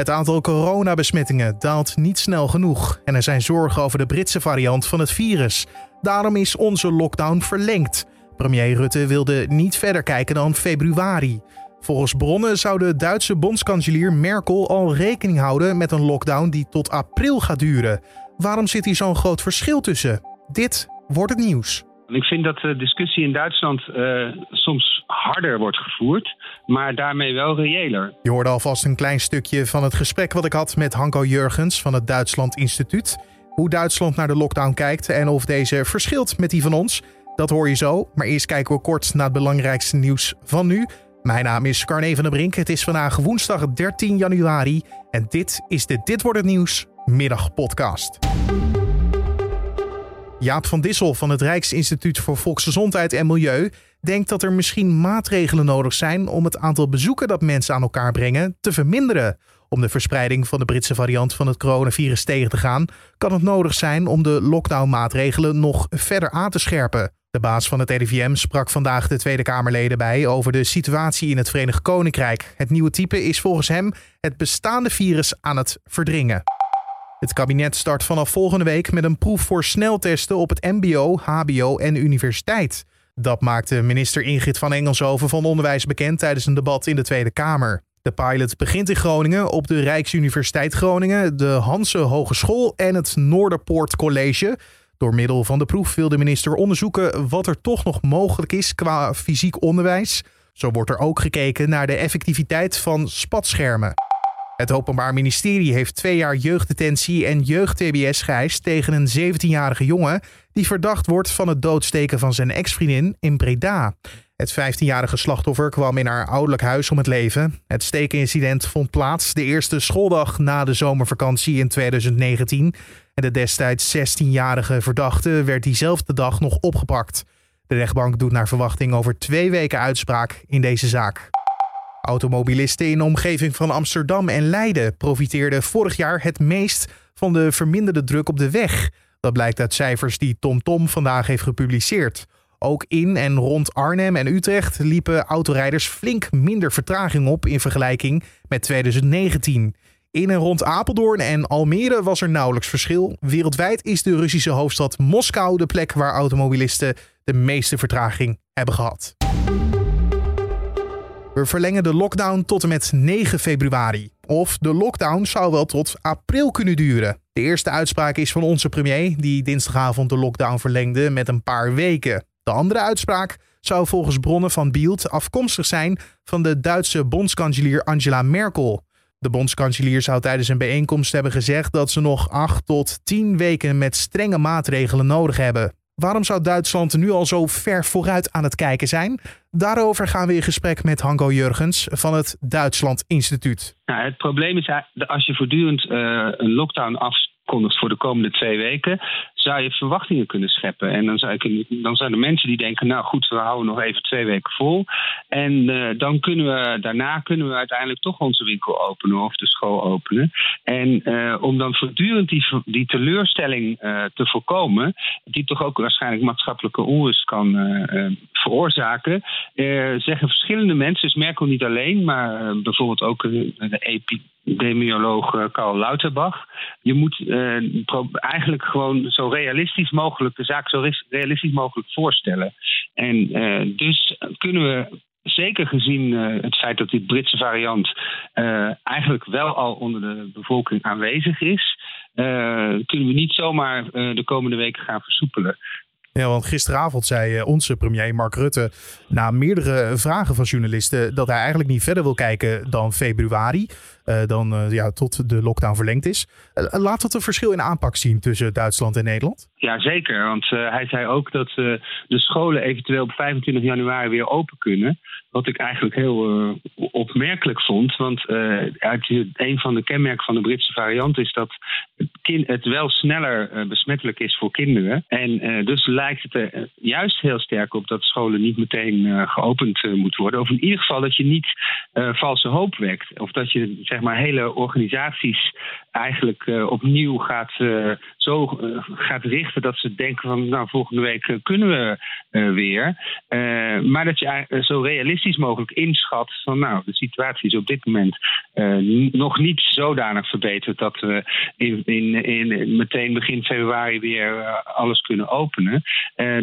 Het aantal coronabesmettingen daalt niet snel genoeg en er zijn zorgen over de Britse variant van het virus. Daarom is onze lockdown verlengd. Premier Rutte wilde niet verder kijken dan februari. Volgens bronnen zou de Duitse bondskanselier Merkel al rekening houden met een lockdown die tot april gaat duren. Waarom zit hier zo'n groot verschil tussen? Dit wordt het nieuws. Ik vind dat de discussie in Duitsland uh, soms harder wordt gevoerd, maar daarmee wel reëler. Je hoorde alvast een klein stukje van het gesprek wat ik had met Hanko Jurgens van het Duitsland Instituut. Hoe Duitsland naar de lockdown kijkt en of deze verschilt met die van ons, dat hoor je zo. Maar eerst kijken we kort naar het belangrijkste nieuws van nu. Mijn naam is Carne van der Brink. Het is vandaag woensdag 13 januari en dit is de Dit wordt het nieuws middagpodcast. Jaap van Dissel van het Rijksinstituut voor Volksgezondheid en Milieu denkt dat er misschien maatregelen nodig zijn om het aantal bezoeken dat mensen aan elkaar brengen te verminderen. Om de verspreiding van de Britse variant van het coronavirus tegen te gaan, kan het nodig zijn om de lockdownmaatregelen nog verder aan te scherpen. De baas van het RIVM sprak vandaag de Tweede Kamerleden bij over de situatie in het Verenigd Koninkrijk. Het nieuwe type is volgens hem het bestaande virus aan het verdringen. Het kabinet start vanaf volgende week met een proef voor sneltesten op het MBO, HBO en universiteit. Dat maakte minister Ingrid van Engelshoven van Onderwijs bekend tijdens een debat in de Tweede Kamer. De pilot begint in Groningen op de Rijksuniversiteit Groningen, de Hanse Hogeschool en het Noorderpoort College. Door middel van de proef wil de minister onderzoeken wat er toch nog mogelijk is qua fysiek onderwijs. Zo wordt er ook gekeken naar de effectiviteit van spatschermen. Het Openbaar Ministerie heeft twee jaar jeugddetentie en jeugd-TBS geëist tegen een 17-jarige jongen die verdacht wordt van het doodsteken van zijn ex-vriendin in Breda. Het 15-jarige slachtoffer kwam in haar ouderlijk huis om het leven. Het stekenincident vond plaats de eerste schooldag na de zomervakantie in 2019. En de destijds 16-jarige verdachte werd diezelfde dag nog opgepakt. De rechtbank doet naar verwachting over twee weken uitspraak in deze zaak. Automobilisten in de omgeving van Amsterdam en Leiden profiteerden vorig jaar het meest van de verminderde druk op de weg. Dat blijkt uit cijfers die TomTom vandaag heeft gepubliceerd. Ook in en rond Arnhem en Utrecht liepen autorijders flink minder vertraging op in vergelijking met 2019. In en rond Apeldoorn en Almere was er nauwelijks verschil. Wereldwijd is de Russische hoofdstad Moskou de plek waar automobilisten de meeste vertraging hebben gehad. We verlengen de lockdown tot en met 9 februari. Of de lockdown zou wel tot april kunnen duren. De eerste uitspraak is van onze premier, die dinsdagavond de lockdown verlengde met een paar weken. De andere uitspraak zou volgens bronnen van Bielt afkomstig zijn van de Duitse bondskanselier Angela Merkel. De bondskanselier zou tijdens een bijeenkomst hebben gezegd dat ze nog 8 tot 10 weken met strenge maatregelen nodig hebben. Waarom zou Duitsland nu al zo ver vooruit aan het kijken zijn? Daarover gaan we in gesprek met Hanko Jurgens van het Duitsland Instituut. Nou, het probleem is als je voortdurend uh, een lockdown afkondigt voor de komende twee weken, zou je verwachtingen kunnen scheppen. En dan, zou je, dan zijn er mensen die denken, nou goed, we houden nog even twee weken vol. En uh, dan kunnen we daarna kunnen we uiteindelijk toch onze winkel openen of de school openen. En uh, om dan voortdurend die, teleurstelling uh, te voorkomen, die toch ook waarschijnlijk maatschappelijke onrust kan veroorzaken, zeggen verschillende mensen, dus Merkel niet alleen, maar bijvoorbeeld ook de epidemioloog Karl Lauterbach. Je moet eigenlijk gewoon zo realistisch mogelijk de zaak zo realistisch mogelijk voorstellen. En uh, dus kunnen we zeker gezien het feit dat die Britse variant eigenlijk wel al onder de bevolking aanwezig is, kunnen we niet zomaar de komende weken gaan versoepelen. Ja, want gisteravond zei eh, onze premier Mark Rutte na meerdere vragen van journalisten dat hij eigenlijk niet verder wil kijken dan februari, dan uh, ja, tot de lockdown verlengd is. laat dat een verschil in aanpak zien tussen Duitsland en Nederland? Ja, zeker. Want hij zei ook dat de scholen eventueel op 25 januari weer open kunnen. Wat ik eigenlijk heel opmerkelijk vond. Want een van de kenmerken van de Britse variant is dat het, wel sneller besmettelijk is voor kinderen. En dus lijkt het er juist heel sterk op dat scholen niet meteen geopend moeten worden. Of in ieder geval dat je niet valse hoop wekt. Of dat je zeg maar hele organisaties eigenlijk opnieuw gaat, zo gaat richten dat ze denken van nou volgende week kunnen we weer. maar dat je zo realistisch mogelijk inschat van nou de situatie is op dit moment nog niet zodanig verbeterd dat we in, in, in meteen begin februari weer alles kunnen openen.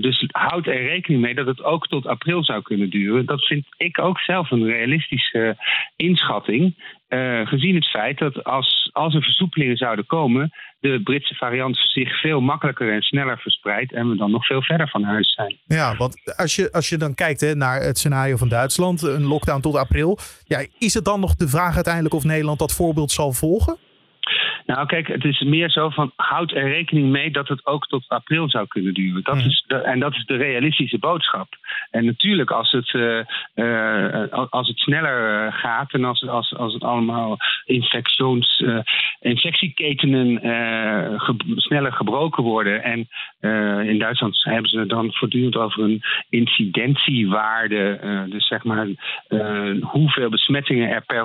dus houd er rekening mee dat het ook tot april zou kunnen duren. Dat vind ik ook zelf een realistische inschatting. Uh, gezien het feit dat als, als er versoepelingen zouden komen, de Britse variant zich veel makkelijker en sneller verspreidt en we dan nog veel verder van huis zijn. Ja, want als je, als je dan kijkt hè, naar het scenario van Duitsland, een lockdown tot april, ja, is het dan nog de vraag uiteindelijk of Nederland dat voorbeeld zal volgen? Nou, kijk, het is meer zo van houd er rekening mee dat het ook tot april zou kunnen duren. Dat mhm. is de, en dat is de realistische boodschap. En natuurlijk, als het, uh, uh, als het sneller gaat en als, als, als het allemaal infections, uh, infectieketenen ge sneller gebroken worden. En in Duitsland hebben ze dan voortdurend over een incidentiewaarde. dus zeg maar hoeveel besmettingen er per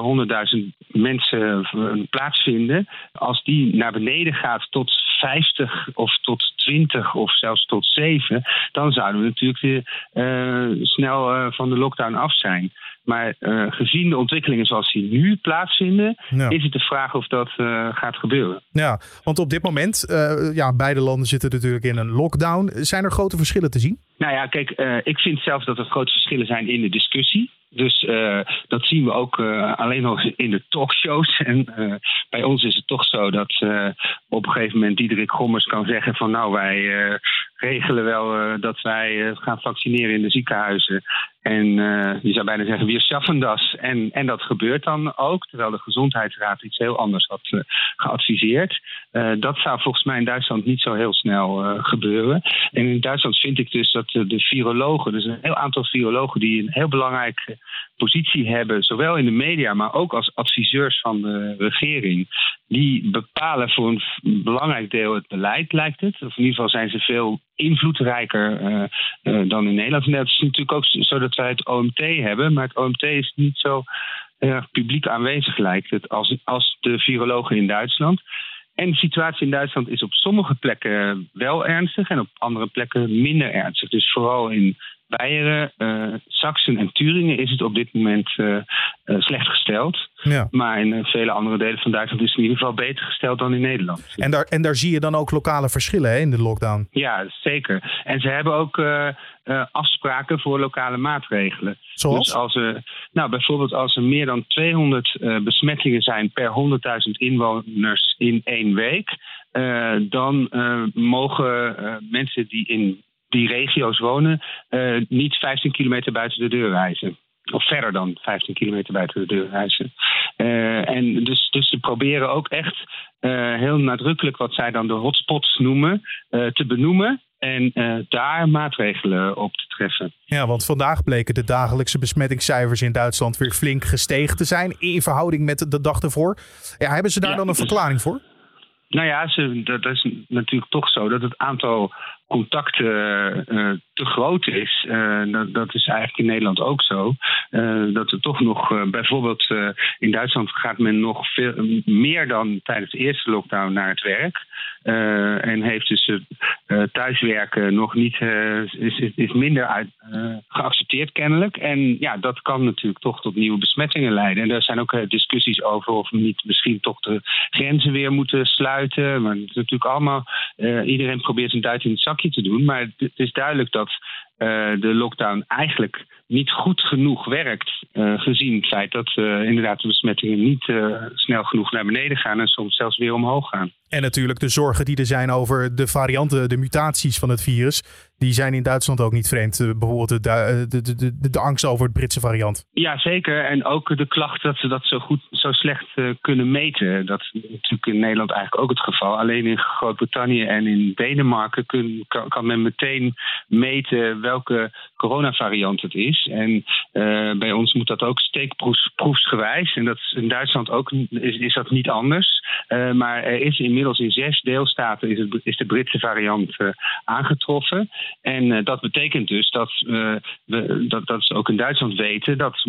100.000 mensen plaatsvinden als die naar beneden gaat tot 50 of tot 20 of zelfs tot 7, dan zouden we natuurlijk uh, snel uh, van de lockdown af zijn. Maar uh, gezien de ontwikkelingen zoals die nu plaatsvinden, is het de vraag of dat gaat gebeuren. Ja, want op dit moment, ja, beide landen zitten natuurlijk in een lockdown. Zijn er grote verschillen te zien? Nou ja, kijk, ik vind zelf dat er grote verschillen zijn in de discussie. Dus uh, dat zien we ook uh, alleen nog in de talkshows. En uh, bij ons is het toch zo dat op een gegeven moment Diederik Gommers kan zeggen van nou wij regelen wel dat wij gaan vaccineren in de ziekenhuizen. En je zou bijna zeggen, wir schaffen das. En, en dat gebeurt dan ook, terwijl de Gezondheidsraad iets heel anders had geadviseerd. dat zou volgens mij in Duitsland niet zo heel snel gebeuren. En in Duitsland vind ik dus dat de virologen, dus een heel aantal virologen die een heel belangrijk positie hebben, zowel in de media, maar ook als adviseurs van de regering. Die bepalen voor een belangrijk deel het beleid, lijkt het. Of in ieder geval zijn ze veel invloedrijker uh, uh, dan in Nederland. En dat is natuurlijk ook zo dat wij het OMT hebben, maar het OMT is niet zo publiek aanwezig, lijkt het, als, als de virologen in Duitsland. En de situatie in Duitsland is op sommige plekken wel ernstig en op andere plekken minder ernstig. Dus vooral in Beieren, uh, Sachsen en Turingen is het op dit moment uh, uh, slecht gesteld. Ja. Maar in vele andere delen van Duitsland is het in ieder geval beter gesteld dan in Nederland. En daar, en daar zie je dan ook lokale verschillen hè, in de lockdown? Ja, zeker. En ze hebben ook afspraken voor lokale maatregelen. Zoals? Dus als er, nou, bijvoorbeeld als er meer dan 200 besmettingen zijn per 100.000 inwoners in één week. dan mogen mensen die in die regio's wonen, uh, niet 15 kilometer buiten de deur reizen. Of verder dan 15 kilometer buiten de deur reizen. Uh, en dus, dus ze proberen ook echt uh, heel nadrukkelijk wat zij dan de hotspots noemen, te benoemen. En daar maatregelen op te treffen. Ja, want vandaag bleken de dagelijkse besmettingscijfers in Duitsland weer flink gestegen te zijn. In verhouding met de dag ervoor. Ja, hebben ze daar dan een verklaring voor? Nou ja, ze, dat is natuurlijk toch zo dat het aantal contacten uh, te groot is. Uh, dat, dat, is eigenlijk in Nederland ook zo. Dat er toch nog, bijvoorbeeld in Duitsland gaat men nog veel meer dan tijdens de eerste lockdown naar het werk. en heeft dus thuiswerken nog niet, is, minder uit, geaccepteerd kennelijk. En ja, dat kan natuurlijk toch tot nieuwe besmettingen leiden. En er zijn ook discussies over of we niet misschien toch de grenzen weer moeten sluiten. Maar het is natuurlijk allemaal, iedereen probeert een duit in het zakje te doen. Maar het is duidelijk dat uh, de lockdown eigenlijk niet goed genoeg werkt. Uh, gezien het feit dat uh, inderdaad de besmettingen niet snel genoeg naar beneden gaan en soms zelfs weer omhoog gaan. En natuurlijk de zorgen die er zijn over de varianten, de mutaties van het virus. Die zijn in Duitsland ook niet vreemd. Bijvoorbeeld de, de, de, de, de angst over het Britse variant. Ja, zeker. En ook de klacht dat ze dat zo goed, zo slecht kunnen meten. Dat is natuurlijk in Nederland eigenlijk ook het geval. Alleen in Groot-Brittannië en in Denemarken kan, men meteen meten welke coronavariant het is. En bij ons moet dat ook steekproefsgewijs. En dat is in Duitsland ook is, dat niet anders. Maar er is inmiddels in zes deelstaten is, het, is de Britse variant uh, aangetroffen. En dat betekent dus dat, we, dat, dat ze ook in Duitsland weten dat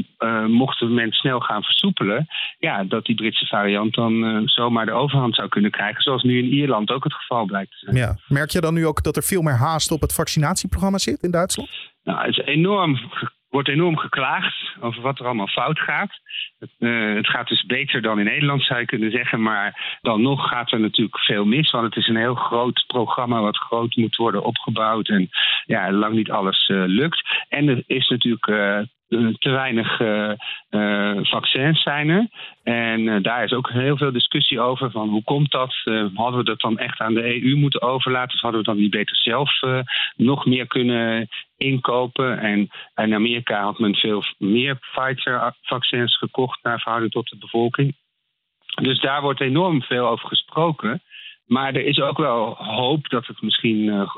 mochten mensen snel gaan versoepelen, ja, dat die Britse variant dan zomaar de overhand zou kunnen krijgen. Zoals nu in Ierland ook het geval blijkt te zijn. Ja. Merk je dan nu ook dat er veel meer haast op het vaccinatieprogramma zit in Duitsland? Nou, het is enorm wordt enorm geklaagd over wat er allemaal fout gaat. Het, uh, het, gaat dus beter dan in Nederland, zou je kunnen zeggen. Maar dan nog gaat er natuurlijk veel mis. Want het is een heel groot programma wat groot moet worden opgebouwd. En ja, lang niet alles uh, lukt. En er is natuurlijk uh, te weinig vaccins zijn er. En daar is ook heel veel discussie over. Van hoe komt dat? hadden we dat dan echt aan de EU moeten overlaten? Of hadden we dan niet beter zelf nog meer kunnen inkopen? En in Amerika had men veel meer Pfizer-vaccins gekocht naar verhouding tot de bevolking. Dus daar wordt enorm veel over gesproken. Maar er is ook wel hoop dat het misschien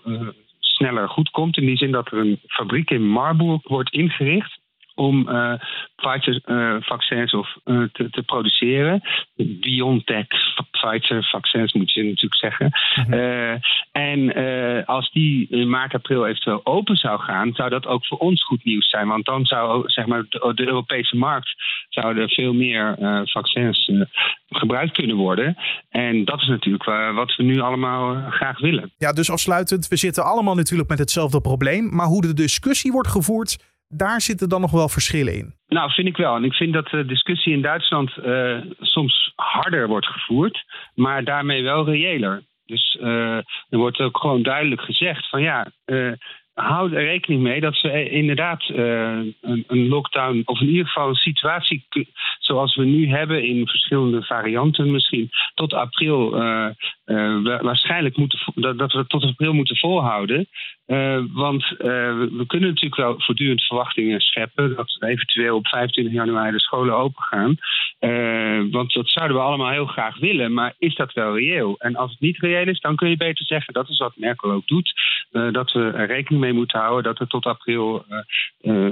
sneller goed komt. In die zin dat er een fabriek in Marburg wordt ingericht om uh, Pfizer-vaccins uh, of, uh, te, te, produceren. BioNTech Pfizer-vaccins moet je natuurlijk zeggen. Mm -hmm. en als die in maart, april eventueel open zou gaan, zou dat ook voor ons goed nieuws zijn. Want dan zou zeg maar, de, de Europese markt zouden veel meer vaccins gebruikt kunnen worden. En dat is natuurlijk wat we nu allemaal graag willen. Ja, dus afsluitend, we zitten allemaal natuurlijk met hetzelfde probleem. Maar hoe de discussie wordt gevoerd daar zitten dan nog wel verschillen in. Nou, vind ik wel. En ik vind dat de discussie in Duitsland uh, soms harder wordt gevoerd, maar daarmee wel reëler. Dus uh, er wordt ook gewoon duidelijk gezegd van ja, uh, houd er rekening mee dat ze inderdaad een, een, lockdown, of in ieder geval een situatie zoals we nu hebben in verschillende varianten misschien, tot april waarschijnlijk moeten, dat, dat we tot april moeten volhouden. Uh, want uh, we, kunnen natuurlijk wel voortdurend verwachtingen scheppen dat eventueel op 25 januari de scholen open gaan. Want dat zouden we allemaal heel graag willen, maar is dat wel reëel? En als het niet reëel is, dan kun je beter zeggen, dat is wat Merkel ook doet, dat we er rekening mee moeten houden dat het tot april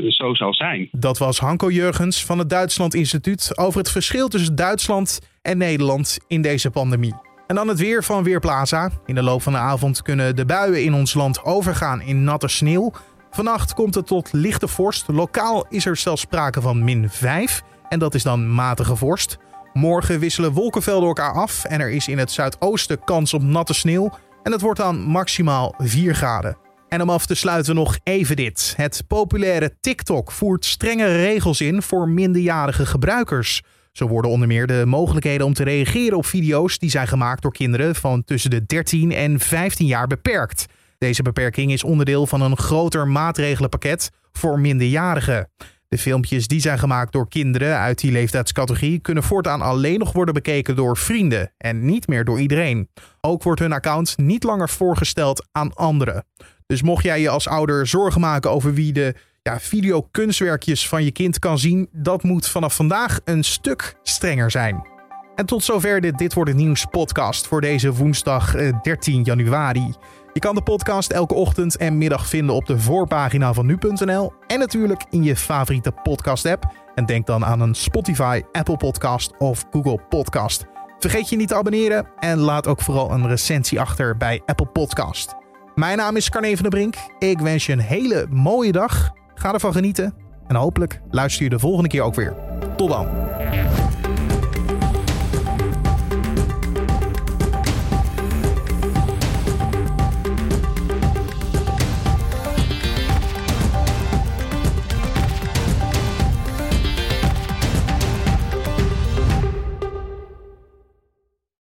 zo zal zijn. Dat was Hanko Jurgens van het Duitsland Instituut over het verschil tussen Duitsland en Nederland in deze pandemie. En dan het weer van Weerplaza. In de loop van de avond kunnen de buien in ons land overgaan in natte sneeuw. Vannacht komt het tot lichte vorst. Lokaal is er zelfs sprake van min 5. En dat is dan matige vorst. Morgen wisselen wolkenvelden elkaar af. En er is in het zuidoosten kans op natte sneeuw. En het wordt dan maximaal 4 graden. En om af te sluiten nog even dit. Het populaire TikTok voert strengere regels in voor minderjarige gebruikers. Zo worden onder meer de mogelijkheden om te reageren op video's die zijn gemaakt door kinderen van tussen de 13 en 15 jaar beperkt. Deze beperking is onderdeel van een groter maatregelenpakket voor minderjarigen. De filmpjes die zijn gemaakt door kinderen uit die leeftijdscategorie kunnen voortaan alleen nog worden bekeken door vrienden en niet meer door iedereen. Ook wordt hun account niet langer voorgesteld aan anderen. Dus mocht jij je als ouder zorgen maken over wie de ja, videokunstwerkjes van je kind kan zien, dat moet vanaf vandaag een stuk strenger zijn. En tot zover dit Wordt Het Nieuws podcast voor deze woensdag 13 eh, januari. Je kan de podcast elke ochtend en middag vinden op de voorpagina van nu.nl en natuurlijk in je favoriete podcast app. En denk dan aan een Spotify, Apple Podcast of Google Podcast. Vergeet je niet te abonneren en laat ook vooral een recensie achter bij Apple Podcast. Mijn naam is Carne van der Brink. Ik wens je een hele mooie dag Ga ervan genieten en hopelijk luister je de volgende keer ook weer. Tot dan.